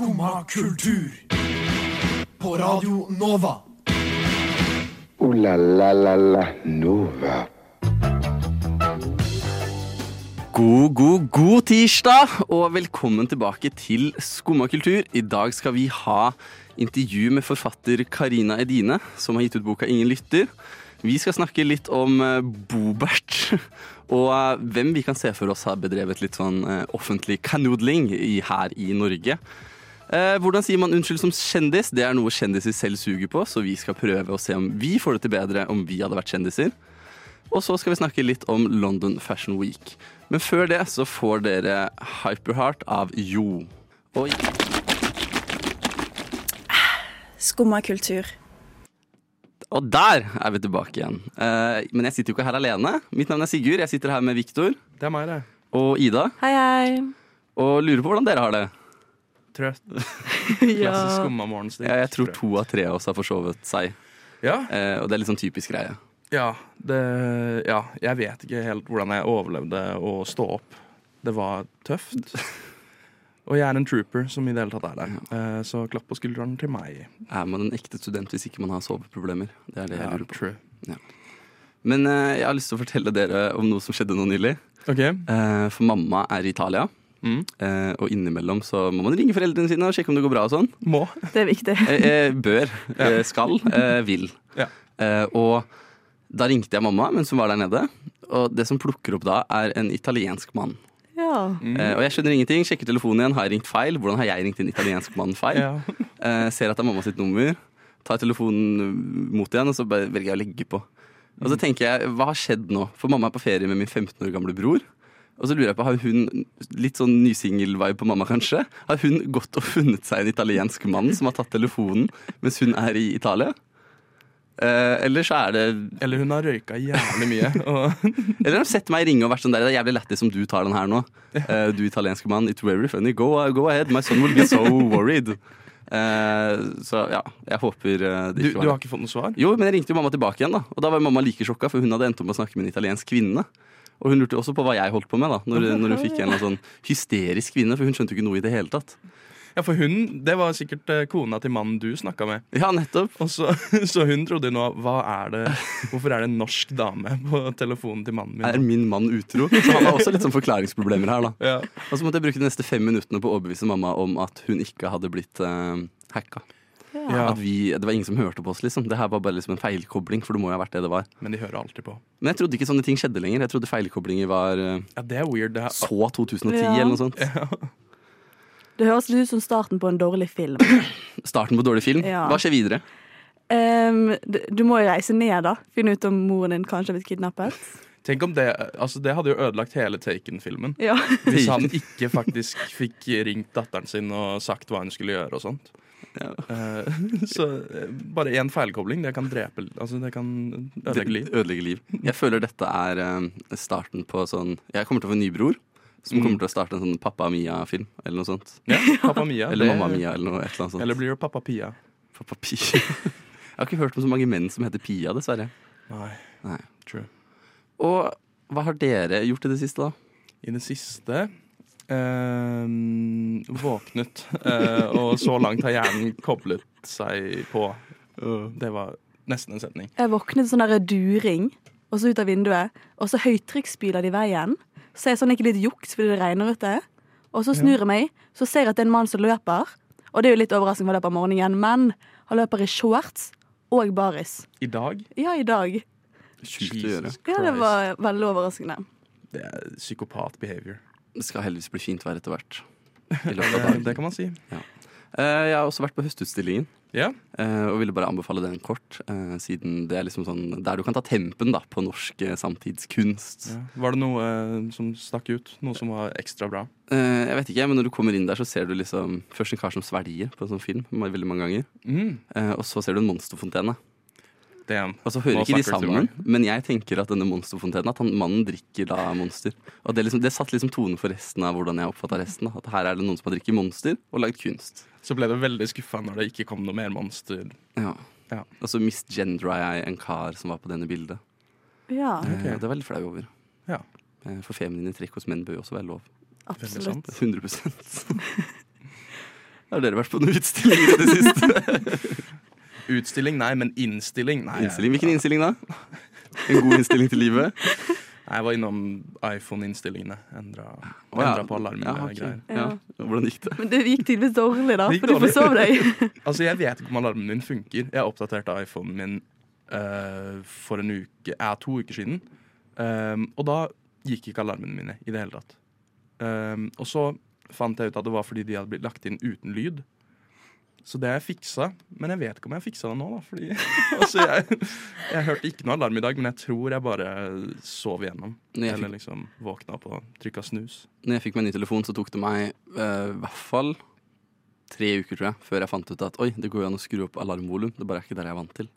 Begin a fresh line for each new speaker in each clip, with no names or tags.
Skumma kultur. På Radio Nova.
O-la-la-la-la Nova.
God, god, god tirsdag, og velkommen tilbake til Skumma kultur. I dag skal vi ha intervju med forfatter Karina Edine, som har gitt ut boka Ingen lytter. Vi skal snakke litt om eh, Bobert, og eh, hvem vi kan se for oss har bedrevet litt sånn eh, offentlig kanodling her i Norge. Eh, hvordan sier man unnskyld som kjendis? Det er noe kjendiser selv suger på, så vi skal prøve å se om vi får det til bedre om vi hadde vært kjendiser. Og så skal vi snakke litt om London Fashion Week. Men før det så får dere Hyperheart av Jo. Oi.
Skumma kultur.
Og der er vi tilbake igjen. Eh, men jeg sitter jo ikke her alene. Mitt navn er Sigurd. Jeg sitter her med Viktor
Det er meg, det.
og Ida.
Hei, hei.
Og lurer på hvordan dere har det.
Trøtt.
Ja.
Klassisk skumma morgenstil.
Ja, jeg tror to av tre av oss har forsovet seg.
Ja,
Eh, og det er litt sånn typisk greie.
ja, det, ja, jeg vet ikke helt hvordan jeg overlevde å stå opp. Det var tøft. Og jeg er en trooper som i det hele tatt er der. Eh, Så klapp på skulderen til meg.
Er man en ekte student hvis ikke man har soveproblemer? Det er det jeg
Ja,
lurer på.
true.
Men eh, jeg har lyst til å fortelle dere om noe som skjedde nå nylig.
Okay.
Eh, for mamma er i Italia.
Mm.
Eh, og innimellom så må man ringe foreldrene sine og sjekke om det går bra og sånn.
Må.
Det er viktig.
Eh, eh, bør, eh, skal, eh, vil.
Ja.
Eh, og da ringte jeg mamma mens hun var der nede. Og det som plukker opp da, er en italiensk mann.
Ja.
Mm.
Eh, og jeg skjønner ingenting. Sjekker telefonen igjen. Har jeg ringt feil? Hvordan har jeg ringt en italiensk mann feil?
Ja.
Eh, ser at det er mamma sitt nummer. Tar telefonen mot igjen, og så bare velger jeg å legge på. Og så tenker jeg, hva har skjedd nå? For mamma er på ferie med min 15 år gamle bror. Og så lurer jeg på, Har hun litt sånn nysingel-vibe på mamma, kanskje? Har hun gått og funnet seg en italiensk mann som har tatt telefonen mens hun er i Italia? Eh, eller så er det
Eller hun har røyka jævlig mye. Og
Eller har hun sett meg ringe og vært sånn der Det er jævlig lættis om du tar den her nå. Eh, du italienske mann. It's very funny. Go, go ahead. My son will be so worried. Eh, så ja, jeg håper eh, det
du,
ikke
du
var
har ikke fått noe svar?
Jo, men jeg ringte jo mamma tilbake igjen, da. Og da var mamma like sjokka, for hun hadde endt opp med å snakke med en italiensk kvinne. Og hun lurte også på hva jeg holdt på med, da når, når hun fikk en sånn hysterisk kvinne, for hun skjønte jo ikke noe i det hele tatt.
Ja, for hun, det var sikkert eh, kona til mannen du snakka med.
Ja, nettopp.
Og så, så hun trodde jo nå hva er det, Hvorfor er det en norsk dame på telefonen til mannen min?
Er min mann utro? Så han har også litt sånn forklaringsproblemer her, da.
Ja.
Og så måtte jeg bruke de neste fem minuttene på å overbevise mamma om at hun ikke hadde blitt uh, hacka.
Ja.
At vi, det var ingen som hørte på oss, liksom. Det her var bare liksom en feilkobling, for det må jo ha vært det det var.
Men de hører alltid på.
Men jeg trodde ikke sånne ting skjedde lenger. Jeg trodde feilkoblinger var eh,
Ja, Det er weird. Det er,
så 2010
Ja.
eller noe sånt.
Det høres litt ut som starten på en dårlig film.
Starten på dårlig film.
Ja.
Hva skjer videre?
Um, du, du må jo reise ned, da. Finne ut om moren din kanskje har blitt kidnappet.
tenk om det altså Det hadde jo ødelagt hele Taken-filmen.
Ja.
Hvis han ikke faktisk fikk ringt datteren sin og sagt hva hun skulle gjøre og sånt.
Ja.
Eh, så eh, bare én feilkobling, det kan drepe Altså, det kan ødelegge liv.
Ødelegge liv. Jeg føler dette er eh, starten på sånn Jeg kommer til å få en ny bror. Som
Mm.
kommer til å starte en sånn Pappa Mia-film, eller noe sånt.
Ja, Pappa Mia.
Eller Mamma Mia, eller noe et eller annet sånt.
Eller blir det Pappa Pia?
Pappa Pia. Jeg har ikke hørt om så mange menn som heter Pia, dessverre.
Nei,
Nei.
true.
Og hva har dere gjort i det siste, da?
I det siste eh, våknet, uh, og så langt har hjernen koblet seg på. Det var nesten en setning.
Jeg våknet sånn der during, og så ut av vinduet, og så høytrykksspyler de i veien. Så er jeg sånn ikke litt juks fordi det regner ute. Og så snur jeg meg, så ser jeg at det er en mann som løper. Og det er jo litt overraskende for å løpe om morgenen, men han løper i shorts og baris.
I dag
Ja, i dag.
Sjukt å gjøre.
Ja, det var veldig overraskende.
Det er psykopat behavior.
Det skal heldigvis bli fint vær etter hvert.
Det, kan man si.
Eh, Jeg har også vært på Høstutstillingen. Yeah. Og ville bare anbefale den kort, eh, siden det er liksom sånn der du kan ta tempen da på norsk eh, samtidskunst.
ja. Var det noe eh, som stakk ut? Noe som var ekstra bra?
Eh, Jeg vet ikke, men når du kommer inn der, så ser du liksom først en kar som svelger på en sånn film veldig mange ganger.
Mm.
Eh, Og så ser du en monsterfontene.
Damn.
Og så hører
Nå
ikke de sammen, men jeg tenker at denne monsterfontenen At han, mannen drikker da monster. Og det, liksom, det satte liksom tonen for resten av hvordan jeg oppfatta resten. Da. At her er det noen som har drikket monster og lagd kunst.
Så ble det veldig skuffa når det ikke kom noe mer monster.
Ja.
Ja.
Og så misgendra jeg en kar som var på denne bildet.
Ja,
Okay.
Og Det var jeg litt flau over.
Ja.
Eh, For feminine trekk hos menn bør jo også være lov.
Absolutt.
sant.
100 Har dere vært på noen utstillinger i det siste?
Utstilling, nei, men innstilling. Nei,
Innstilling, Hvilken innstilling da? En god innstilling til livet?
Nei, jeg var innom iPhone-innstillingene. Endra,
oh, ja.
på alarmen
Ja, greier. ja. Hvordan gikk det?
Men det gikk tydeligvis dårlig, da, for du
dårlig.
forsov deg.
Altså, jeg vet ikke om alarmen min funker. Jeg oppdaterte iPhonen min uh, for en uke, ja, to uker siden. Um, og da gikk ikke alarmene mine i det hele tatt. Um, og så fant jeg ut at det var fordi de hadde blitt lagt inn uten lyd. Så det har jeg fiksa, men jeg vet ikke om jeg har fiksa det nå. da fordi, altså, jeg, jeg hørte ikke noe alarm i dag, men jeg tror jeg bare sov igjennom.
Fikk,
Eller liksom våkna opp og trykka snus.
når jeg fikk meg ny telefon, så tok det meg eh, i hvert fall tre uker, tror jeg, før jeg fant ut at oi, det går jo an å skru opp alarmvolum. Det bare er ikke der jeg er vant til.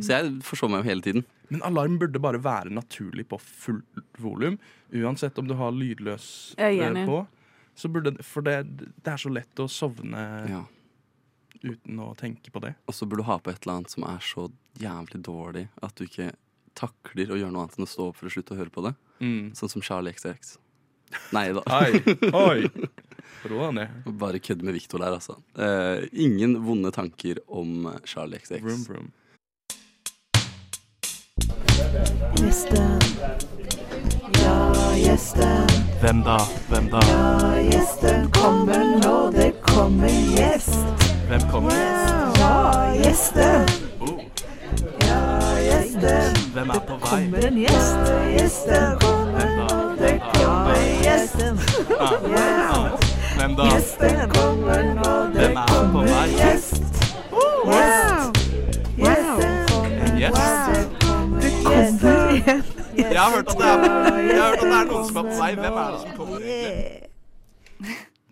Så jeg forsov meg jo hele tiden.
Men alarm burde bare være naturlig på fullt volum. Uansett om du har lydløs eh, på. Så burde, for det, det er så lett å sovne
Ja.
Uten å tenke på det.
Og så burde du ha på et eller annet som er så jævlig dårlig at du ikke takler å gjøre noe annet enn å stå opp for å slutte å høre på det. Sånn som Charlie XX. Nei da.
Oi, oi! Ro deg ned.
Bare kødd med Victor der, altså. Eh, ingen vonde tanker om Charlie XX.
Vroom, vroom.
Gjesten. Ja, gjesten.
Hvem da? Hvem da?
Ja, gjesten kommer nå. Det kommer gjest.
Hvem kommer?
Ja, gjesten. Ja, gjesten.
Hvem er på
Kommer en gjest. Gjesten kommer. Det kommer gjesten. Ja,
Hvem da?
gjesten kommer nå. Det
er
kommer
vei?
gjest. Gjest. Gjesten.
Gjest?
Det kommer gjest.
Jeg har hørt at det er, jeg har hørt at det er noen som er på vei. Hvem er det som kommer?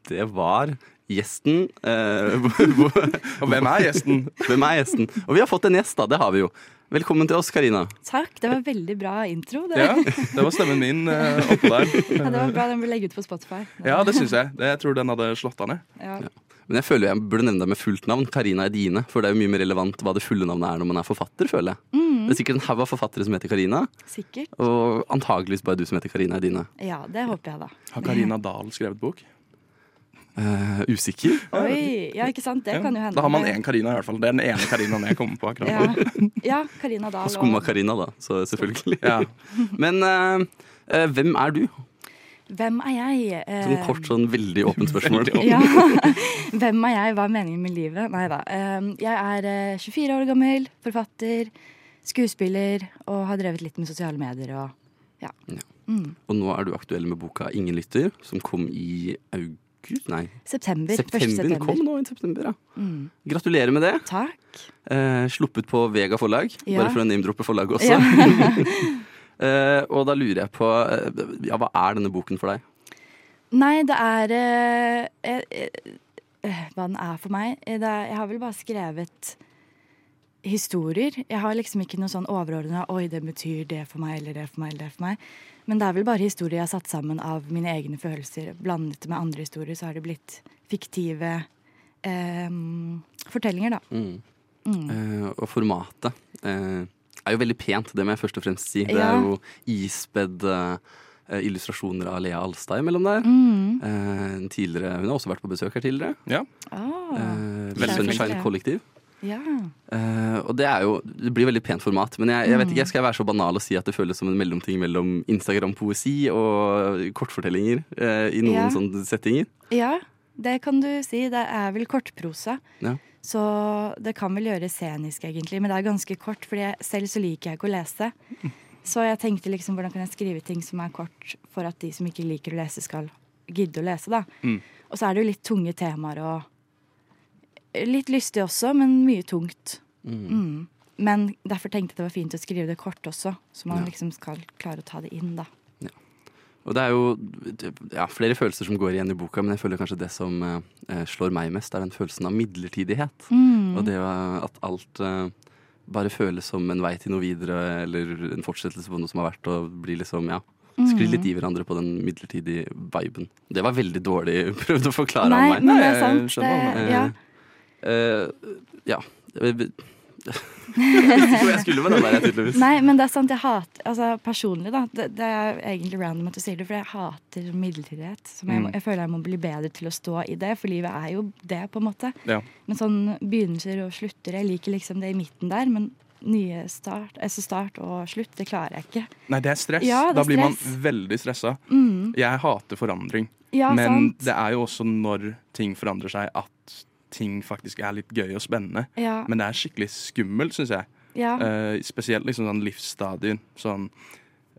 Det var gjesten. Eh,
Og hvem er gjesten?
hvem er gjesten? Og vi har fått en gjest, da. Det har vi jo. Velkommen til oss, Karina.
Takk, det var en veldig bra intro. Det,
Ja, det var stemmen min eh, oppå der.
Ja, det var bra, Den ble legget ut på Spotify.
Ja, det syns jeg. Det- Jeg tror den hadde slått av ned.
Ja.
Men jeg føler jeg burde nevne deg med fullt navn. Karina Edine. For det er jo mye mer relevant hva det fulle navnet er når man er forfatter, føler jeg. Det er sikkert en haug av forfattere som heter Karina,
Sikkert.
og antageligvis bare du som heter Karina Edine.
Ja, det håper jeg, da.
Har Karina Dahl skrevet bok?
Eh, usikker?
Oi, ja, ikke sant? Det
Ja.
kan jo hende.
Da har man én Karina, i hvert fall. Det er den ene Karinaen jeg kommer på akkurat
Ja,
nå.
ja Karina Dahl.
Og skumma Karina, da. Så selvfølgelig.
Ja.
Men uh, uh, hvem er du?
Hvem er jeg?
Sånn kort, sånn veldig åpent spørsmål.
Ja. Hvem er jeg? Hva er meningen med livet? Nei da. Eh, jeg er eh, 24 år gammel, forfatter, skuespiller og har drevet litt med sosiale medier og ja.
Ja.
Mm.
Og nå er du aktuell med boka 'Ingen lytter', som kom i august Nei,
September. 1.
september.
September.
kom nå i september, ja.
Mm.
Gratulerer med det.
Takk.
Eh, sluppet på Vega forlag,
Ja.
bare for å name-droppe forlaget også.
Ja.
Eh, og da lurer jeg på eh, Ja, hva er denne boken for deg?
Nei, det er eh, eh, eh, Hva den er for meg? Det er, jeg har vel bare skrevet historier. Jeg har liksom ikke noe sånn overordna 'oi, det betyr det for meg', eller 'det for meg', eller 'det for meg'. Men det er vel bare historier jeg har satt sammen av mine egne følelser. Blandet med andre historier, så har det blitt fiktive eh, fortellinger, da.
Mm.
Mm.
Uh, og formatet uh, er jo veldig pent, det må jeg først og fremst si. Det
Ja.
er jo ispedd uh, illustrasjoner av Lea Alstad imellom der.
Mm.
Eh, tidligere, hun har også vært på besøk her tidligere.
ja.
Ah,
Eh. Kollektiv.
Ja.
Uh, og det er jo Det blir veldig pent format. Men jeg, jeg vet ikke, jeg skal jeg være så banal og si at det føles som en mellomting mellom Instagram-poesi og kortfortellinger uh, i noen
Ja.
sånne settinger?
Ja, det kan du si. Det er vel kortprosa.
Ja.
Så det kan vel gjøres scenisk, egentlig. Men det er ganske kort, for selv så liker jeg ikke å lese. Så jeg tenkte liksom, hvordan kan jeg skrive ting som er kort, for at de som ikke liker å lese, skal gidde å lese, da.
Mm.
Og så er det jo litt tunge temaer og Litt lystig også, men mye tungt. Mm. Men derfor tenkte jeg det var fint å skrive det kort også, så man
Ja.
liksom skal klare å ta det inn, da.
Og det er jo ja, flere følelser som går igjen i boka, men jeg føler kanskje det som eh, slår meg mest, er den følelsen av midlertidighet.
Mm.
Og det at alt eh, bare føles som en vei til noe videre, eller en fortsettelse på noe som har vært, og blir liksom, ja Sklir
Mm.
litt i hverandre på den midlertidige viben. Det var veldig dårlig prøvd å forklare
Nei,
av meg.
men det er sant. Det,
du
ja.
Eh, ja. Ikke hvor jeg skulle med den der, tydeligvis.
Nei, men det er sant. Jeg hater altså Personlig, da. Det, det er egentlig random at du sier det, for jeg hater midlertidighet. Som jeg,
Mm.
jeg føler jeg må bli bedre til å stå i det, for livet er jo det, på en måte.
Ja.
Men sånn begynnelser og slutter, jeg liker liksom det i midten der. Men nye start, altså start og slutt, det klarer jeg ikke.
Nei, det er stress.
Ja, det er
da blir man veldig stressa.
Mm.
Jeg hater forandring.
Ja,
Men
sant.
det er jo også når ting forandrer seg, at ting faktisk er litt gøy og spennende.
Ja,
Men det er skikkelig skummelt, syns jeg.
ja.
Uh, spesielt liksom sånn livsstadien. Sånn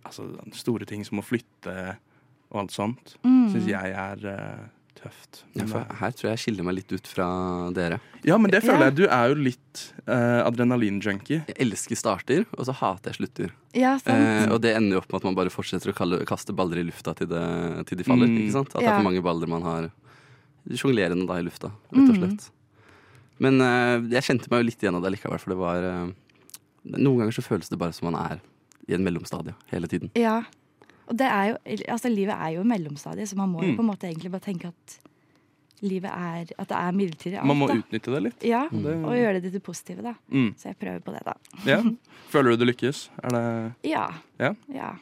altså, store ting som å flytte og alt sånt.
Mm.
Syns jeg er uh, tøft.
Ja, for
eh,
her tror jeg jeg skiller meg litt ut fra dere.
ja, men det føler
Ja.
jeg. Du er jo litt uh, adrenalin-junkie.
Jeg elsker starter, og så hater jeg slutter.
ja, sant.
Eh, og det ender jo opp med at man bare fortsetter å kalle, kaste baller i lufta til, det, til de faller.
Mm.
ikke sant? At det er for mange baller man har sjonglerende da i lufta, rett og
Mm.
slett. Men eh, jeg kjente meg jo litt igjen av det likevel, for det var eh, Noen ganger så føles det bare som man er i en mellomstadie hele tiden.
Ja. Og det er jo, altså livet er jo mellomstadiet, så man må jo
Mm.
på en måte egentlig bare tenke at livet er At det er midlertidig. alt,
Man må
da.
utnytte det litt.
Ja,
Det-
og gjøre det til det positive, da.
Mm.
Så jeg prøver på det, da.
Ja. Føler du du lykkes? Er det
Ja.
Ja.
ja.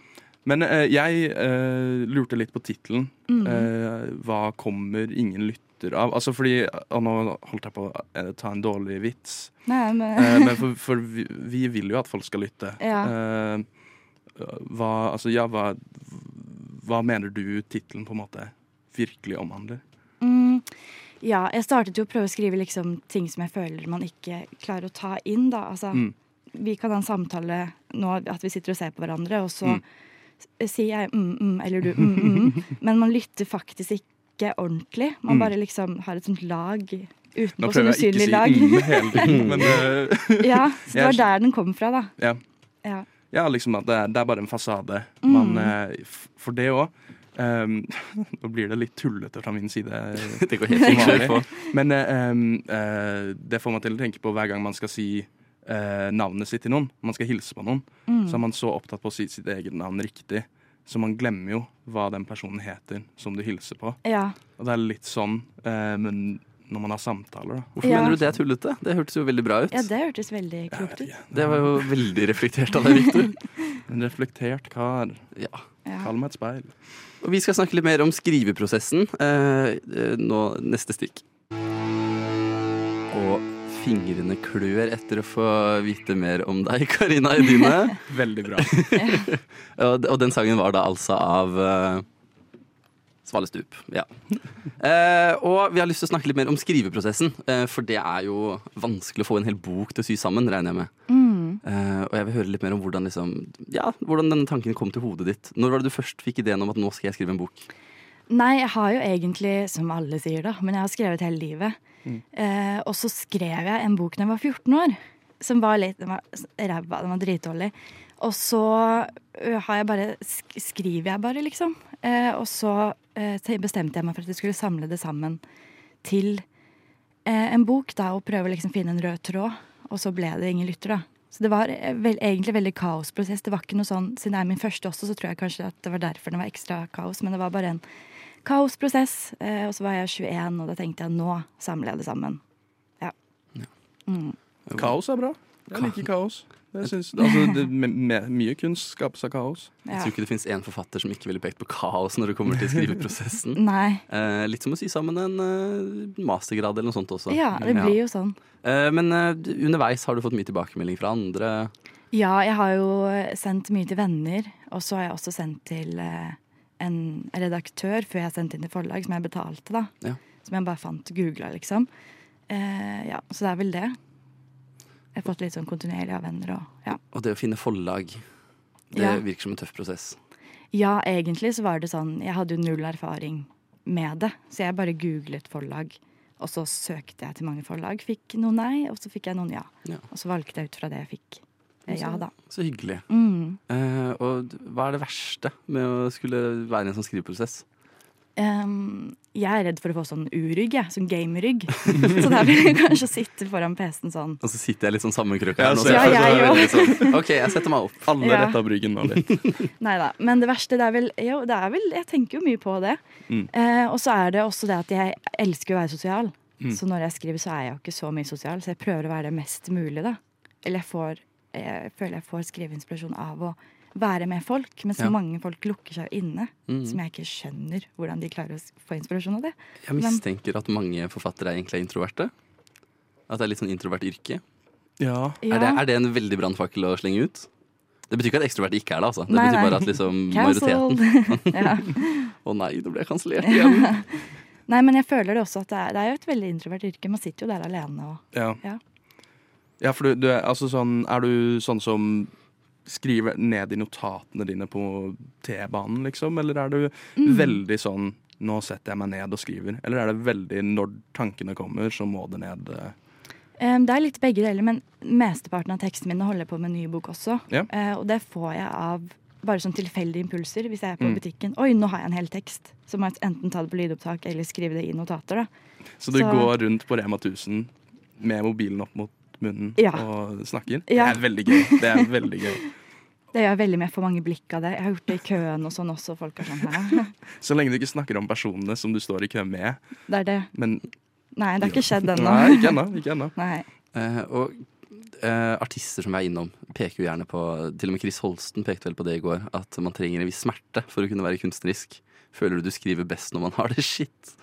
Men eh, jeg eh, lurte litt på tittelen.
Mm.
Eh, hva kommer ingen lytter av? Altså fordi, og Nå holdt jeg på å eh, ta en dårlig vits.
Nei, men
Eh, men for, for vi, vi vil jo at folk skal lytte.
Ja.
Eh, hva, altså, ja, hva, hva mener du tittelen på en måte virkelig omhandler?
mm, Ja, jeg startet jo å prøve å skrive liksom ting som jeg føler man ikke klarer å ta inn, da. Altså,
Mm.
vi kan ha en samtale nå, at vi sitter og ser på hverandre, og så
Mm.
Sier jeg mm, mm, eller du mm, mm, men man lytter faktisk ikke ordentlig. Man
Mm.
bare liksom har et sånt lag
Nå
utenpå, sånn
prøver jeg ikke å
usynlig
si
lag.
mm hele tiden, men uh,
ja, så det var der den kom fra, da.
Ja.
Ja.
ja, liksom at det det er bare en fasade.
Mm.
Man, eh, for det òg Nå blir det litt tullete fra min side.
Det går helt
som vanlig. Men em, eh, det får meg til å tenke på hver gang man skal si eh, navnet sitt til noen. Man skal hilse på noen.
Mm.
Så er man så opptatt på å si sitt eget navn riktig. Så man glemmer jo hva den personen heter som du hilser på.
ja.
Og det er litt sånn eh, men når man har samtaler, da.
Hvorfor
Ja.
mener du det er tullete? Det hørtes jo veldig bra ut.
ja, det hørtes veldig klokt ut.
Det var jo veldig reflektert av deg, Victor.
En reflektert kar.
Ja.
Ja.
Kall meg et speil.
Og vi skal snakke litt mer om skriveprosessen eh, eh, nå neste stikk. Og fingrene klør etter å få vite mer om deg, Karina Edine.
Veldig bra.
og, og den sangen var da altså av eh, Svalestup. Ja. Uh, og vi har lyst til å snakke litt mer om skriveprosessen, uh, for det er jo vanskelig å få en hel bok til å sy sammen, regner jeg med.
Mm.
Uh, og jeg vil høre litt mer om hvordan, liksom, ja, hvordan denne tanken kom til hodet ditt. Når var det du først fikk ideen om at nå skal jeg skrive en bok?
Nei, jeg har jo egentlig, som alle sier da, men jeg har skrevet hele livet. Eh, og så skrev jeg en bok da jeg var 14 år, som var litt den var ræva, den var dritdårlig. Og så har jeg bare, sk skriver jeg bare, liksom. Eh, og så eh, bestemte jeg meg for at jeg skulle samle det sammen til eh, en bok, da, og prøve å liksom finne en rød tråd. Og så ble det ingen lytter, da. Så det var eh, vel, egentlig veldig kaosprosess. Det var ikke noe sånn, Siden det er min første også, så tror jeg kanskje at det var derfor det var ekstra kaos. Men det var bare en kaosprosess. Eh, og så var jeg 21, og da tenkte jeg nå samler jeg det sammen. Ja. Mm.
Kaos er bra. Jeg liker kaos. Jeg synes, altså, det, me, me, mye kunst skapes av kaos.
Jeg tror ikke det fins én forfatter som ikke ville pekt på kaos når det kommer til skriveprosessen.
Nei.
Eh, litt som å sy sammen en uh, mastergrad eller noe sånt også.
Ja, det blir jo sånn.
Eh, men uh, underveis har du fått mye tilbakemelding fra andre.
Ja, jeg har jo sendt mye til venner, og så har jeg også sendt til eh, en redaktør før jeg sendte inn til forlag, som jeg betalte, da.
Ja.
Som jeg bare fant googla, liksom. Eh, ja, så det er vel det. Jeg har fått litt sånn kontinuerlig av venner og ja.
Og det å finne forlag, det
Ja.
virker som en tøff prosess.
Ja, egentlig så var det sånn Jeg hadde jo null erfaring med det, så jeg bare googlet forlag. Og så søkte jeg til mange forlag, fikk noen nei, og så fikk jeg noen ja.
Ja.
Og så valgte jeg ut fra det jeg fikk ja, da.
Så hyggelig.
Mm.
Eh, og hva er det verste med å skulle være i en sånn skriveprosess?
Um, jeg er redd for å få sånn urygg, jeg. Sånn gamerygg. så da vil jeg kanskje sitte foran PC-en sånn.
Og så sitter jeg litt sånn sammenkrøka
Ja,
her nå.
så
så
jeg-
føler
jeg
sånn, OK, jeg setter meg opp.
Alle
Ja.
retta bryggen nå litt.
Nei da. Men det verste, det er vel Jo, det er vel Jeg tenker jo mye på det.
Mm.
Eh, og så er det også det at jeg elsker å være sosial.
Mm.
Så når jeg skriver, så er jeg jo ikke så mye sosial, så jeg prøver å være det mest mulig, da. Eller jeg får Jeg føler jeg får skriveinspirasjon av å være med folk, mens
Ja.
mange folk lukker seg inne.
Mm.
Som jeg ikke skjønner hvordan de klarer å få inspirasjon av det.
Jeg mistenker at mange forfattere er egentlig er introverte. At det er litt sånn introvert yrke.
Ja.
Er, det, er det en veldig brannfakkel å slenge ut? Det betyr ikke at ekstroverte ikke er det, altså. Det
Nei,
betyr bare at liksom majoriteten
Å
Å nei, nå ble jeg kansellert igjen.
Nei, men jeg føler det også at det er, det er jo et veldig introvert yrke. Man sitter jo der alene og
Ja.
Ja.
Ja, for du, du er, altså sånn, er du sånn som skriver ned i notatene dine på T-banen, liksom? Eller er du
Mm.
veldig sånn nå setter jeg meg ned og skriver? Eller er det veldig når tankene kommer, så må det ned? eh?
Det er litt begge deler, men mesteparten av teksten min holder på med en ny bok også.
Ja.
Eh, og det får jeg av bare sånn tilfeldige impulser. Hvis jeg er på
Mm.
butikken Oi, nå har jeg en hel tekst. Så må jeg enten ta det på lydopptak eller skrive det i notater. da.
Så du
Så-
går rundt på Rema 1000 med mobilen opp mot munnen
Ja.
og snakker?
Ja.
Det er veldig gøy. Det er veldig gøy.
Det gjør jeg veldig med for mange blikk av det. Jeg har gjort det i køen og sånn også. Folk er sånn her.
Så lenge du ikke snakker om personene som du står i kø med.
Det er det.
Men
Nei, det har ikke skjedd ennå.
Nei, ikke ennå. Ikke ennå.
Nei.
Eh, og Uh, artister som vi er innom, peker jo gjerne på Til og med Chris Holsten pekte vel på det i går, at man trenger en viss smerte for å kunne være kunstnerisk. Føler du du skriver best når man har det shit?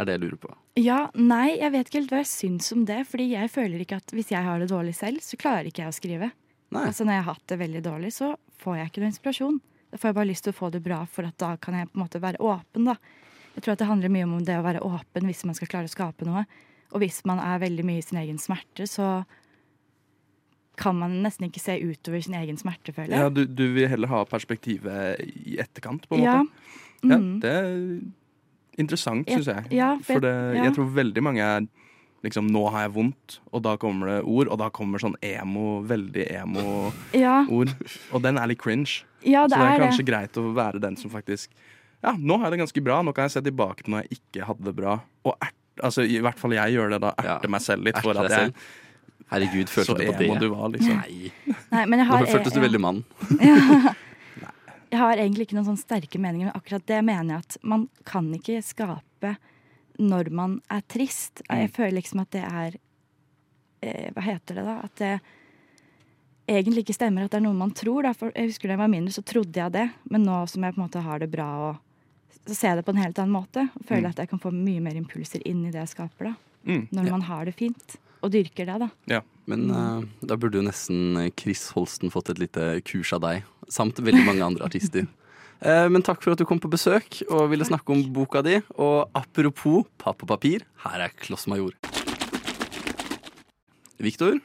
Er det jeg lurer på.
Ja, nei, jeg vet ikke helt hva jeg syns om det. Fordi jeg føler ikke at hvis jeg har det dårlig selv, så klarer ikke jeg å skrive.
Nei.
Altså Når jeg har hatt det veldig dårlig, så får jeg ikke noe inspirasjon. Da får jeg bare lyst til å få det bra, for at da kan jeg på en måte være åpen. da. Jeg tror at det handler mye om det å være åpen hvis man skal klare å skape noe. Og hvis man er veldig mye i sin egen smerte, så kan man nesten ikke se utover sin egen smerte, føler
Ja, du, du vil heller ha perspektivet i etterkant, på en
Ja.
måte? Ja,
Mm.
det er interessant,
Ja,
syns jeg.
ja, for
det,
ja.
jeg tror veldig mange er liksom 'nå har jeg vondt', og da kommer det ord, og da kommer sånn emo, veldig emo-ord.
Ja,
Og den er litt cringe.
ja
Så
det
det er
er
kanskje
det.
greit å være den som faktisk Ja, nå har jeg det ganske bra, nå kan jeg se tilbake på når jeg ikke hadde det bra. Og ert, altså, i hvert fall jeg gjør det da, erte
Ja,
meg selv litt for at jeg.
Herregud,
så
følte du på
emo du var, liksom.
Nei.
Nei, men jeg
Nå føltes du
ja.
veldig mann.
Jeg har egentlig ikke noen sånn sterke meninger, men akkurat det mener jeg at man kan ikke skape når man er trist.
Mm.
Jeg føler liksom at det er eh, Hva heter det, da? At det egentlig ikke stemmer at det er noe man tror. Da. For jeg husker da jeg var mindre, så trodde jeg det. Men nå som jeg på en måte har det bra, og, så ser jeg det på en helt annen måte. Og føler
Mm.
at jeg kan få mye mer impulser inn i det jeg skaper. da.
Mm.
Når man har det fint. Og dyrker det, da. Ja.
Men uh, da burde jo nesten Chris Holsten fått et lite kurs av deg, samt veldig mange andre artister. Eh, Men takk for at du kom på besøk og ville snakke om boka di. Og apropos papp og papir, her er Kloss Major. Viktor,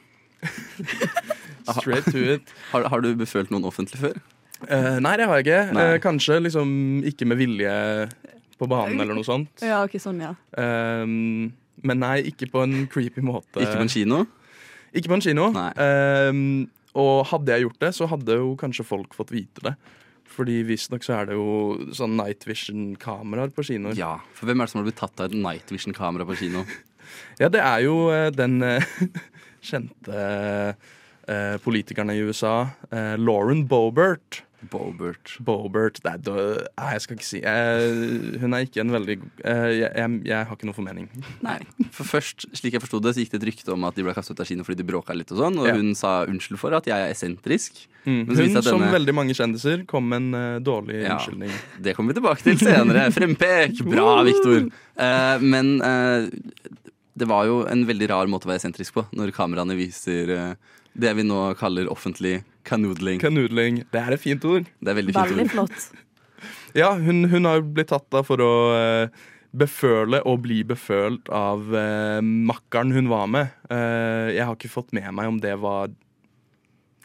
Straight to it.
har, har du befølt noen offentlig før?
Uh, nei, det har jeg ikke. Eh, kanskje liksom ikke med vilje på banen eller noe sånt.
Ja, ok, sånn, ja.
Um, men nei, ikke på en creepy måte.
Ikke på en kino?
Ikke på en kino. Um, og hadde jeg gjort det, så hadde jo kanskje folk fått vite det. Fordi visstnok så er det jo sånn night vision-kameraer på kinoer.
Ja. For hvem er det som har blitt tatt av et night vision-kamera på kino?
Ja, det er jo eh, den eh, kjente eh, politikeren i USA, eh, Lauren Boebert.
Bobert.
Bobert det er død. Nei, jeg skal ikke si jeg, Hun er ikke en veldig eh, jeg, jeg, jeg har ikke noe formening.
Nei. For først, slik jeg forsto det, så gikk det et rykte om at de ble kastet ut av kino fordi de bråka litt og sånn, og
Ja.
hun sa unnskyld for at jeg er eksentrisk.
Mm.
Men så
Hun,
denne...
som veldig mange kjendiser, kom med en uh, dårlig
Ja.
unnskyldning.
Det kommer vi tilbake til senere. Frempek! Bra, Viktor. Uh, men uh, det var jo en veldig rar måte å være eksentrisk på, når kameraene viser eh, det vi nå kaller offentlig canoodling.
Canoodling. Det er et fint ord.
Det er veldig fint
Veldig
ord.
flott.
Ja, hun, hun har blitt tatt da for å eh, beføle og bli befølt av eh, makkeren hun var med. Eh, jeg har ikke fått med meg om det var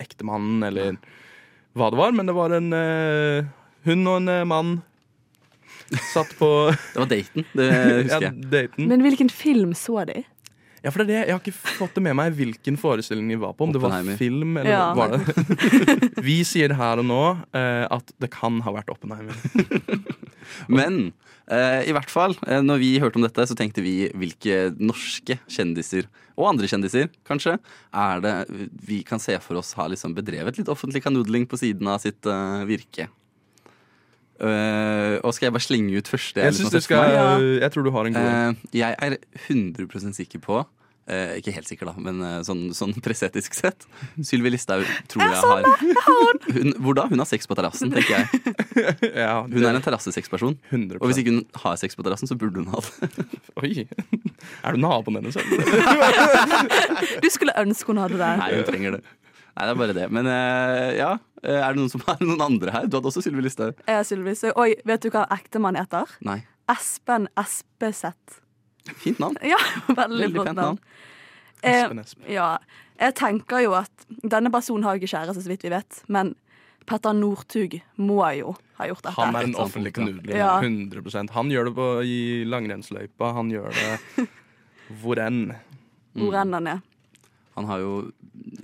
ektemannen eller hva det var, men det var en eh, hun og en eh, mann satt på
Det var daten, det husker jeg.
daten.
Men hvilken film så de?
Ja, for det er det. Jeg har ikke fått det med meg hvilken forestilling vi var på. Om det var film eller
Ja.
var det Vi sier her og nå eh, at det kan ha vært Oppenheimer.
Men eh, i hvert fall, eh, når vi hørte om dette, så tenkte vi hvilke norske kjendiser, og andre kjendiser kanskje, er det vi kan se for oss har liksom bedrevet litt offentlig kanudling på siden av sitt eh, virke. Eh, og skal jeg bare slenge ut første?
Jeg, du skal, jeg tror du har en god.
Eh, jeg er 100 sikker på uh, Ikke helt sikker, da, men sånn, sånn presseetisk sett. Sylvi Listhaug tror jeg har hun, Hvor da? Hun har sex på terrassen, tenker jeg.
Ja,
Hun er en terrassesexperson. Og hvis ikke hun har sex på terrassen, så burde hun ha det.
Oi! Er du naboen hennes?
Du skulle ønske hun hadde det.
Nei, hun trenger det. Nei, det er bare det. Men eh, ja, eh, er det noen som har noen andre her? Du hadde også Sylvi Listhaug.
Jeg er Sylvi Listhaug. Oi, vet du hva ektemann heter?
Nei.
Espen Espeseth.
Fint navn.
Ja, veldig,
Veldig
flott navn.
navn.
Eh,
Espen Espen.
ja, jeg tenker jo at denne personen har ikke kjæreste, så vidt vi vet. Men Petter Northug må jo ha gjort dette.
Han er en offentlig
punkt.
Ja.
100% Han gjør det på, i langrennsløypa. Han gjør det hvor enn.
Hvor enn han er.
Han har jo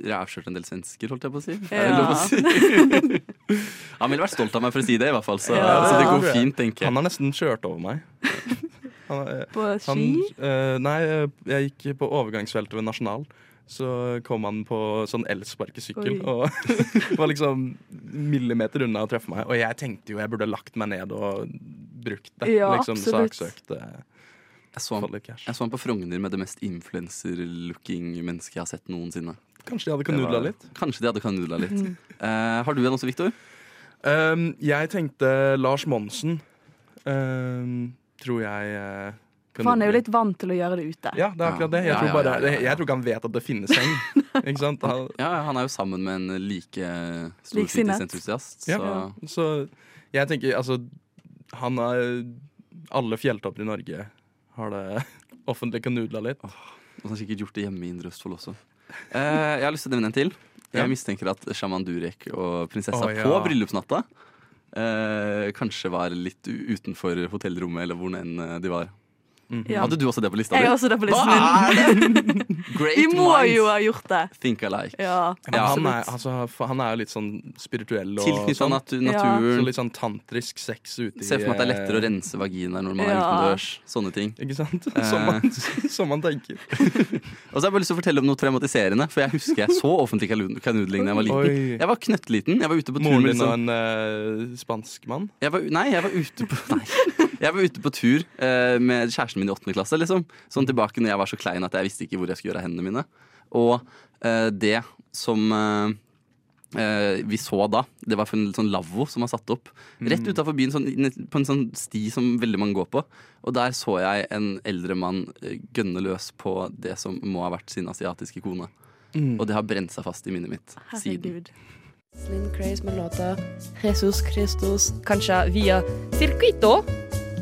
rævkjørt en del svensker, holdt jeg på å si. Er
Ja.
det lov å si? Han ville vært stolt av meg for å si det, i hvert fall. Så,
Ja.
så det går fint, tenker jeg.
Han har nesten kjørt over meg. Han, er-
På
han,
ski.
eh, nei, eh, jeg gikk på overgangsfeltet ved Nasjonal. Så kom han på sånn elsparkesykkel og var liksom millimeter unna å treffe meg. Og jeg tenkte jo jeg burde lagt meg ned og brukt det.
Ja,
liksom
absolutt.
saksøkt eh,
Jeg så, han, jeg så han på Frogner med det mest influencer-looking mennesket jeg har sett noensinne.
Kanskje de hadde kanudla litt.
Kanskje de hadde kanudla litt. Eh, har du en også, Victor?
Um, jeg tenkte Lars Monsen. Um, tror jeg uh,
For han er jo litt vant til å gjøre det ute.
Ja, det er akkurat det. Jeg,
Ja,
tror, bare,
ja, ja, ja.
jeg tror ikke han vet at det finnes seng. Ikke sant? Han,
Ja, Han er jo sammen med en like stor
like
fritidsentusiast.
Ja.
Så
så jeg tenker altså Han har Alle fjelltopper i Norge har det offentlig kanudla litt.
Og han har sikkert gjort det hjemme i Indre Østfold også. Eh, jeg har lyst til å nevne en til. Jeg
Ja.
mistenker at sjaman Durek og prinsessa
oh, ja.
på bryllupsnatta eh, kanskje var litt utenfor hotellrommet, eller hvor enn eh, de var.
Ja.
Hadde du også det på lista
Jeg
di?
har også det på listen min. Vi må
minds
jo ha gjort det.
think alike.
Ja,
han, er, altså, han er jo litt sånn spirituell og
Tilknytta
sånn.
natu
Ja.
Så
naturen.
litt sånn tantrisk sex ute i
Se for meg at det er lettere å
eh,
rense vaginaer når man er utendørs. Sånne ting.
Ikke sant?
Eh.
Som man, som man tenker.
Og så har jeg bare lyst til å fortelle om noe traumatiserende, for jeg husker jeg så offentlig kanudling da jeg var liten.
Oi.
Jeg var knøttliten. Jeg var ute på tur
Moren
med
din og
liksom
en uh, spansk mann?
jeg var, Nei, jeg var ute på Nei. Jeg var ute på tur eh, med kjæresten min i åttende klasse. Liksom. Sånn tilbake når jeg var så klein at jeg visste ikke hvor jeg skulle gjøre av hendene mine. Og eh, det som eh, eh, vi så da, det var for en sånn lavvo som var satt opp rett utafor byen, sånn, på en sånn sti som veldig mange går på. Og der så jeg en eldre mann eh, gønne løs på det som må ha vært sin asiatiske kone. Og det har brent seg fast i minnet mitt siden.
Herregud.
Slim Craze med låta Jesus Christus, kanskje via Circuito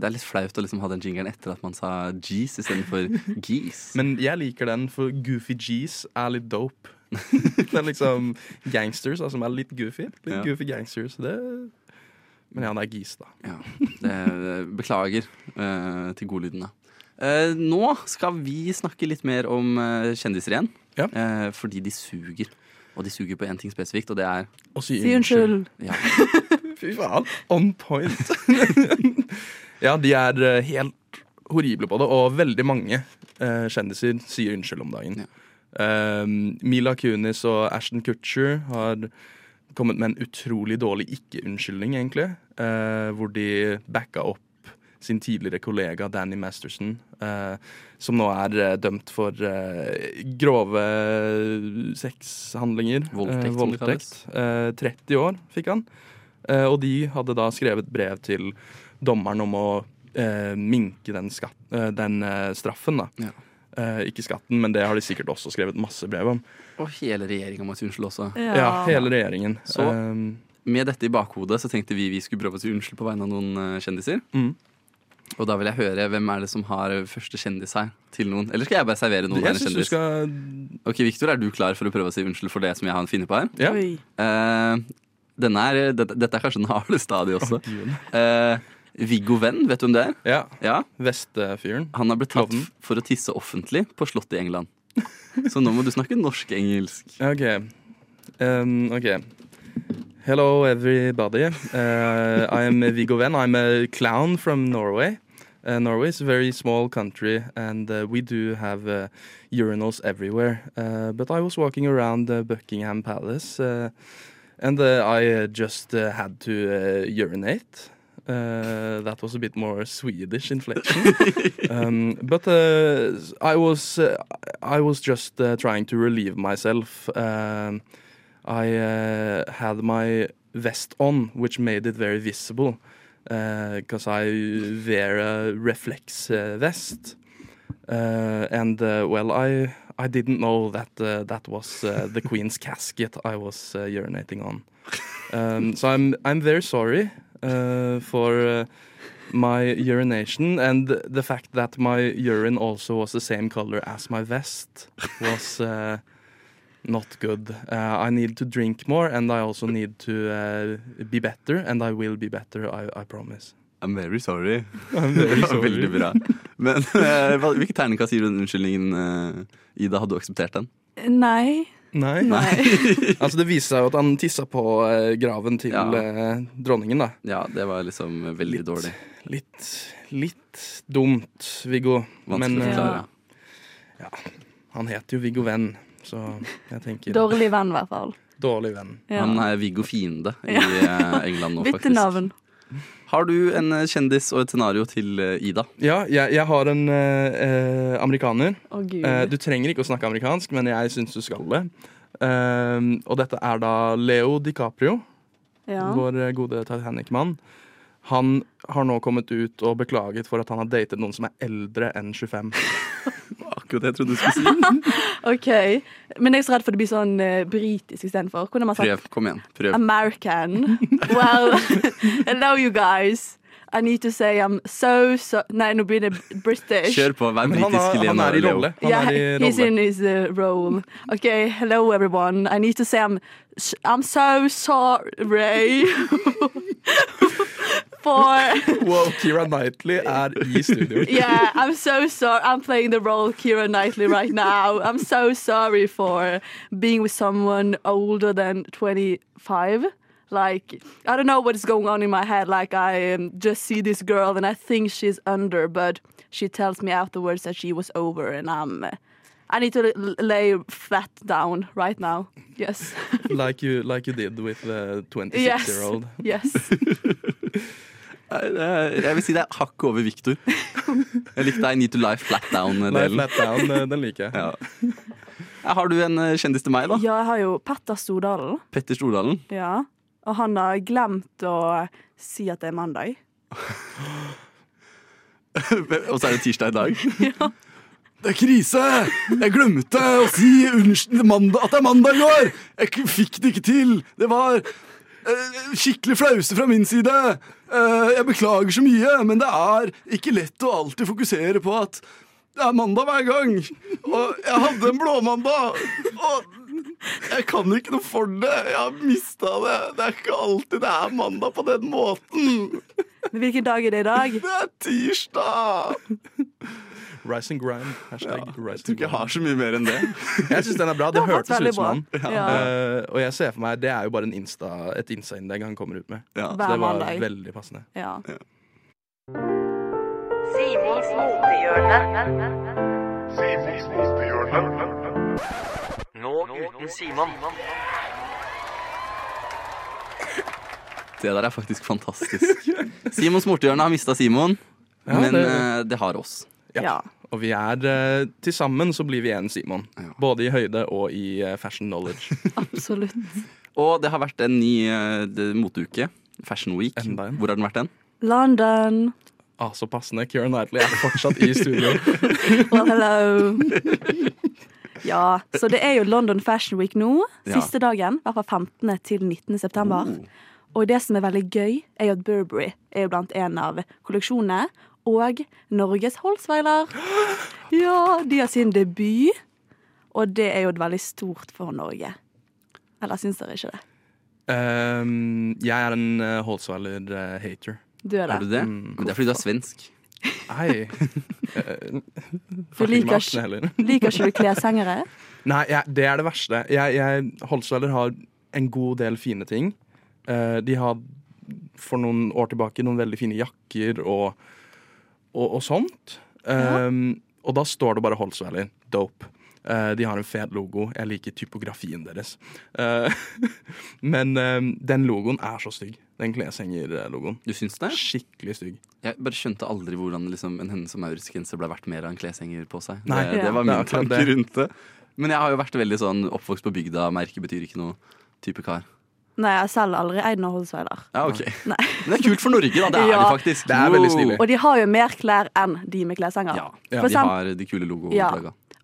Det er litt flaut å liksom ha den jingeren etter at man sa G's istedenfor geese.
Men jeg liker den, for Goofy G's er litt dope. det er liksom gangsters altså, som er litt goofy. Litt
Ja.
goofy gangsters. Det... Men ja, det er Geese, da.
Ja, det, beklager uh, til godlyden, da. Eh, nå skal vi snakke litt mer om uh, kjendiser igjen.
Ja.
Eh, fordi de suger. Og de suger på én ting spesifikt, og det er
Å Si
unnskyld.
ja,
Fy faen, on point. Ja, de er eh, helt horrible på det, og veldig mange eh, kjendiser sier unnskyld om dagen. Um, Mila Kunis og Ashton Kutcher har kommet med en utrolig dårlig ikke-unnskyldning, egentlig. eh, hvor de backa opp sin tidligere kollega Danny Masterson, eh, som nå er eh, dømt for eh, grove sexhandlinger.
Voldtekt,
Eh,
som det
voldtekt. Eh, 30 år fikk han. Eh, og de hadde da skrevet brev til dommeren om å eh, minke den, skatt, eh, den eh, straffen. da.
Ja.
Eh, ikke skatten, men det har de sikkert også skrevet masse brev om.
Og hele regjeringa må si unnskyld også.
Ja, hele regjeringen.
Så-
Eh,
Med dette i bakhodet så tenkte vi vi skulle prøve å si unnskyld på vegne av noen eh, kjendiser.
Mm.
Og da vil jeg høre hvem er det som har første kjendis her til noen. Eller skal jeg bare servere noen
jeg synes du skal
Ok, Victor, er du klar for å prøve å si unnskyld for det som jeg har funnet på her?
Ja.
Eh, denne er, dette, dette er kanskje den harde stadiet også.
Oh,
Eh, Viggo Venn, vet du hvem det er?
Ja.
Ja,
Vestfyren.
Han har blitt tatt for å tisse offentlig på slottet i England. Så nå må du snakke norsk-engelsk.
OK. Um, okay. Hello, everybody. Uh, I'm Viggo Venn. I'm a clown from Norway. Uh, Norway is a very small country, and uh, we do have uh, urinals everywhere. Uh, but I was walking around Buckingham Palace, and uh, I uh, just uh, had to urinate. Uh, that was a bit more Swedish inflation. um, but uh, I was uh, I was just uh, trying to relieve myself. Um, I uh, had my vest on, which made it very visible because I wear a reflex uh, vest. Uh, and uh, well, I I didn't know that uh, that was uh, the Queen's casket I was uh, urinating on. Um, so I'm I'm very sorry uh, for uh, my urination and the fact that my urine also was the same color as my vest was uh, not good. Uh, I need to drink more, and I also need to uh, be better, and I will be better. I, I promise.
I'm very sorry.
I'm very sorry.
Veldig bra. Men hvilke terningkast gir du den unnskyldningen, Ida? Hadde du akseptert den?
Nei.
Nei.
Nei.
altså Det viser seg jo at han tissa på eh, graven til
Ja.
eh, dronningen, da.
Ja, det var liksom veldig dårlig.
Litt, litt dumt, Viggo.
Vanskelig å
eh,
forklare.
ja, han heter jo Viggo Venn, så jeg tenker
Dårlig venn, i hvert fall.
Dårlig venn.
Ja.
Han er Viggo Fiende i
Ja.
eh, England nå, faktisk.
Vittenavn.
Har du en eh, kjendis og et scenario til eh, Ida?
Ja, jeg, jeg har en eh, eh, amerikaner.
Gud.
Eh, du trenger ikke å snakke amerikansk, men jeg syns du skal det. Eh, og dette er da Leo DiCaprio,
Ja.
vår gode Titanic-mann. Han har nå kommet ut og beklaget for at han har datet noen som er eldre enn 25.
Akkurat det jeg trodde du skulle si.
OK. Men jeg er så redd for det blir sånn uh, britisk istedenfor. Har man sagt
Prøv. Kom igjen. Prøv.
American. Well, hello, you guys. I need to say I'm so so Nei, nå blir det British.
Kjør på. Vær britisk,
er, han er i rolle. Han
yeah,
er i
he's in his uh, role. Okay, hello everyone. I need to say I'm I'm so sorry for
Wow, Keira Knightley er i studio.
yeah, I'm so sorry. I'm playing the role of Kira Knightley right now. I'm so sorry for being with someone older than 25. Like, I don't know what is going on in my head. Like, I um, just see this girl and I think she's under, but she tells me afterwards that she was over, and I'm. Uh, I need to lay flat down right now. Yes.
Like you, like you did with the 26
yes.
year old.
Yes.
Jeg vil si det er hakket over Victor. Jeg likte I need to lie Flat Down-delen.
flat down, eh, den liker jeg.
Ja. Har du en eh, kjendis til meg, da?
Ja, jeg har jo Petter Stordalen.
Petter Stordalen.
Ja. Og han har glemt å si at det er mandag.
Og så er det tirsdag i dag. Ja.
Det er krise! Jeg glemte å si unnskyld, mandag, at det er mandag i går! Jeg fikk det ikke til! Det var skikkelig flause fra min side. Eh, jeg beklager så mye, men det er ikke lett å alltid fokusere på at det er mandag hver gang. Og jeg hadde en blåmandag. Og jeg kan ikke noe for det. Jeg har mista det. Det er ikke alltid det er mandag på den måten.
Men hvilken dag er det i dag?
Det er tirsdag!
Rise and grind. Hashtag
Jeg
rise
tror ikke jeg har så mye mer enn det.
Jeg syns den er bra. Det
Det
hørtes ut som han.
Ja.
Uh, og jeg ser for meg Det er jo bare en Insta, et Insta-innlegg han kommer ut med.
Ja.
Så det var veldig passende.
Ja.
Simons motehjørne.
Nå uten Simon.
Det der er faktisk fantastisk. Simons mortehjørne har mista Simon,
Ja,
men
det-
det. det har oss.
Ja.
Ja.
Og vi er eh, til sammen så blir vi en Simon.
Ja.
Både i høyde og i eh, fashion knowledge.
Absolutt.
Og det har vært en ny eh, moteuke. Fashion Week.
Enda.
Hvor har den vært den?
London.
Ah, så passende. Kieran Knightley er fortsatt i studio.
Well, hello. Ja, så det er jo London Fashion Week nå.
Ja.
Siste dagen. I hvert fall 15. til 19. september.
Oh.
Og det som er veldig gøy, er jo at Burberry er jo blant en av kolleksjonene. Og Norges Holsweiler. Ja, de har sin debut. Og det er jo veldig stort for Norge. Eller syns dere ikke det?
Um, jeg er en uh, Holsweiler-hater.
Du er det?
Er du det?
Mm,
det er fordi du er svensk.
Nei. Eh,
Du liker ikke-. Liker ikke du kleshengere?
Nei, jeg, det er det verste. Jeg, jeg, Holsweiler har en god del fine ting. Uh, de har for noen år tilbake noen veldig fine jakker og, og, og sånt. Um, og da står det bare Holsweiler. Dope. Uh, de har en fet logo. Jeg liker typografien deres. Uh, men uh, den logoen er så stygg. Den kleshengerlogoen.
Du syns det?
Skikkelig stygg.
Jeg bare skjønte aldri hvordan liksom, en Hennes og Maurits-genser ble verdt mer av en kleshenger på seg.
Nei.
det, det var min tanke rundt det. Men jeg har jo vært veldig sånn oppvokst på bygda. Merke betyr ikke noe type kar.
Nei, jeg selger aldri eid noe Holsweiler.
Ja, ok.
Nei.
Men det er kult for Norge, da. Det er
Ja.
det faktisk.
Det er veldig stilig.
Og de har jo mer klær enn de med kleshenger.
Ja,
Ja.
De har de kule
Ja.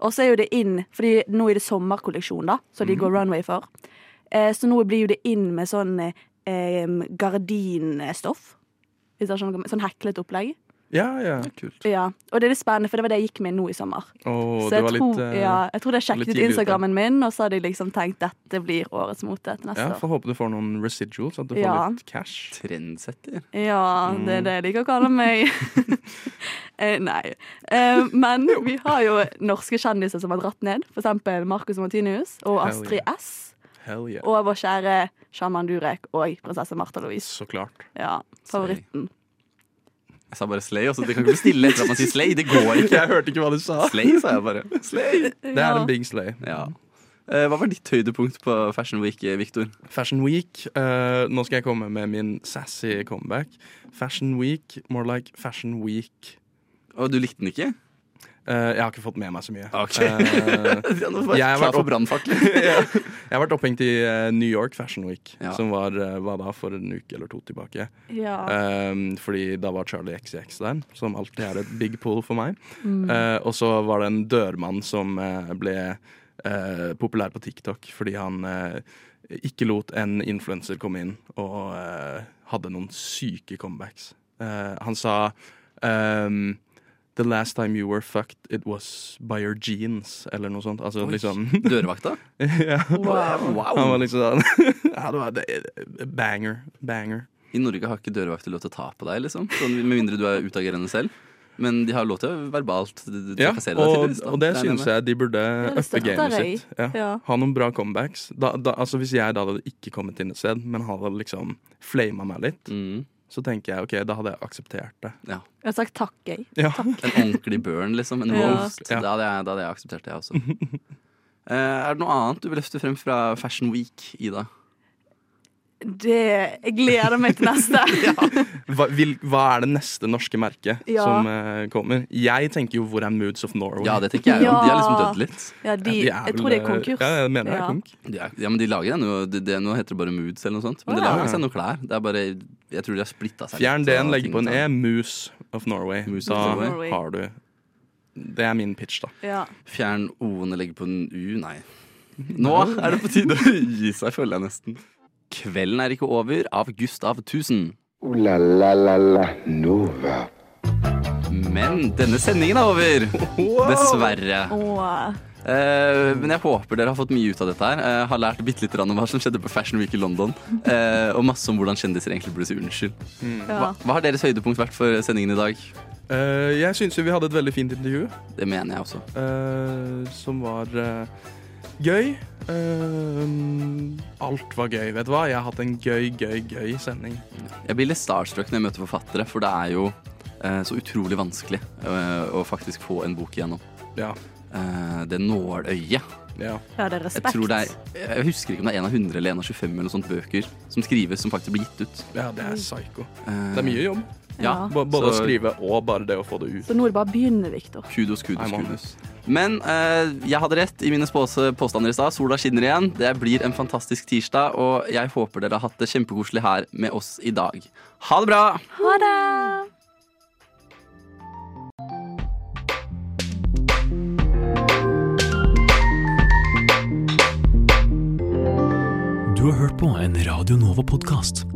Og så er jo det inn, fordi nå er det sommerkolleksjon, da, så de går
Mhm.
runway for. Eh, så nå blir jo det inn med sånn eh, gardinstoff. Sånn heklet opplegg.
Ja, ja.
Kult.
Ja, Og det er litt spennende, for det var det jeg gikk med nå i sommer.
Oh,
så
det
jeg,
var
tror,
litt uh,
ja, jeg tror
litt
sjekket ut
Instagrammen ute.
Min, og så hadde jeg liksom tenkt dette blir årets mote til neste
Ja,
år.
Får håpe du får noen residuals, at du får litt cash.
Trendsetter.
Ja, det er
Mm.
det jeg liker å kalle meg. eh, nei. Eh, men vi har jo norske kjendiser som har dratt ned. For eksempel Marcus Martinius og Astrid
yeah.
S.
Hell yeah.
Og vår kjære Shaman Durek og prinsesse Martha Louise.
Så klart.
Ja, favoritten.
Jeg sa bare Slay, også. Det kan ikke bli stille etter at man sier Slay. Det går ikke.
Jeg hørte ikke hva du sa.
Slay, sa jeg bare. Slay.
Det er en big slay.
Ja. Eh, Hva var ditt høydepunkt på Fashion Week, Victor?
Fashion Week. eh, nå skal jeg komme med min sassy comeback. Fashion Week, more like Fashion Week.
Og du likte den ikke?
Eh, jeg har ikke fått med meg så mye.
Okay.
Eh,
var
jeg har vært opp- ja. Jeg har vært opphengt i eh, New York Fashion Week,
Ja.
som var hva da, for en uke eller to tilbake.
Ja.
Um, fordi da var Charlie XX der, som alltid er et big pull for meg.
Mm.
Uh, og så var det en dørmann som eh, ble uh, populær på TikTok fordi han uh, ikke lot en influenser komme inn og hadde noen syke comebacks. Eh, han sa ehm, The last time you were fucked, it was by your jeans, eller noe sånt. Altså
Oi.
liksom
Dørvakta?
ja.
Wow.
Han var liksom sånn ja, Banger. Banger.
I Norge har ikke dørvakter lov til å ta på deg, liksom. Sånn, med mindre du er utagerende selv. Men de har lov til å verbalt
Ja,
trakassere deg.
og,
tydeligvis,
og det syns jeg de burde uppe gamet sitt. Ja.
Ja.
Ha noen bra comebacks. Da, da, altså Hvis jeg da hadde ikke kommet inn et sted, men hadde liksom flama meg litt,
Mm.
Så tenker jeg ok, da hadde jeg akseptert det.
Ja.
Jeg har sagt takk, jeg.
Ja.
En ordentlig burn, liksom. En roast.
Ja.
Da, hadde jeg, da hadde jeg akseptert det, jeg også. uh, er det noe annet du vil løfte frem fra Fashion Week, Ida?
Det, jeg gleder meg til neste.
Hva, vil, hva er det neste norske merket
Ja.
som uh, kommer? Jeg tenker jo hvor er Moods of Norway?
Ja, det tenker jeg jo. De har liksom dødd litt.
Ja, de,
Ja,
jeg tror det er konkurs.
Ja, jeg mener det er konk.
De er, ja, men de lager ennå det, det, Nå heter det bare Moods eller noe sånt. Men de lager seg noe klær. Det er bare Jeg tror de har splitta seg
Fjern D-en, legg på en E. Moose of Norway.
Moose
da
of
Norway.
har du Det er min pitch, da.
Ja.
Fjern O-en og legg på en U. Nei. Nå er det på tide å gi seg, føler jeg nesten. Kvelden er ikke over av Gustav Tusen.
Ooh la la la la Nova.
Men denne sendingen er over. Dessverre. Eh, men jeg håper dere har fått mye ut av dette her. Eh, har lært bitte litt om hva som skjedde på Fashion Week i London. Eh, og masse om hvordan kjendiser egentlig burde si unnskyld.
ja.
Hva, hva har deres høydepunkt vært for sendingen i dag?
Eh, jeg syns jo vi hadde et veldig fint intervju.
Det mener jeg også.
eh, som var eh, gøy. Eh, alt var gøy. Vet du hva? Jeg har hatt en gøy, gøy, gøy sending.
Jeg blir litt starstruck når jeg møter forfattere, for det er jo uh, så utrolig vanskelig uh, å faktisk få en bok igjennom.
Ja.
Eh, det nåløyet.
ja.
ja, det er
Jeg,
respekt.
tror det er, jeg husker ikke om det er en av 100 eller en av 25 eller noe sånt bøker som skrives som faktisk blir gitt ut.
ja, det er psycho.
Eh,
Det er mye jobb.
Ja,
både å
så
skrive og bare det å få det ut.
Så nå begynner, Viktor.
Kudos, kudos, kudos. Men eh, jeg hadde rett i mine spåse- påstander i stad. Sola skinner igjen. Det blir en fantastisk tirsdag, og jeg håper dere har hatt det kjempekoselig her med oss i dag. Ha det bra!
Ha det!
Du har hørt på en Radio Nova-podkast.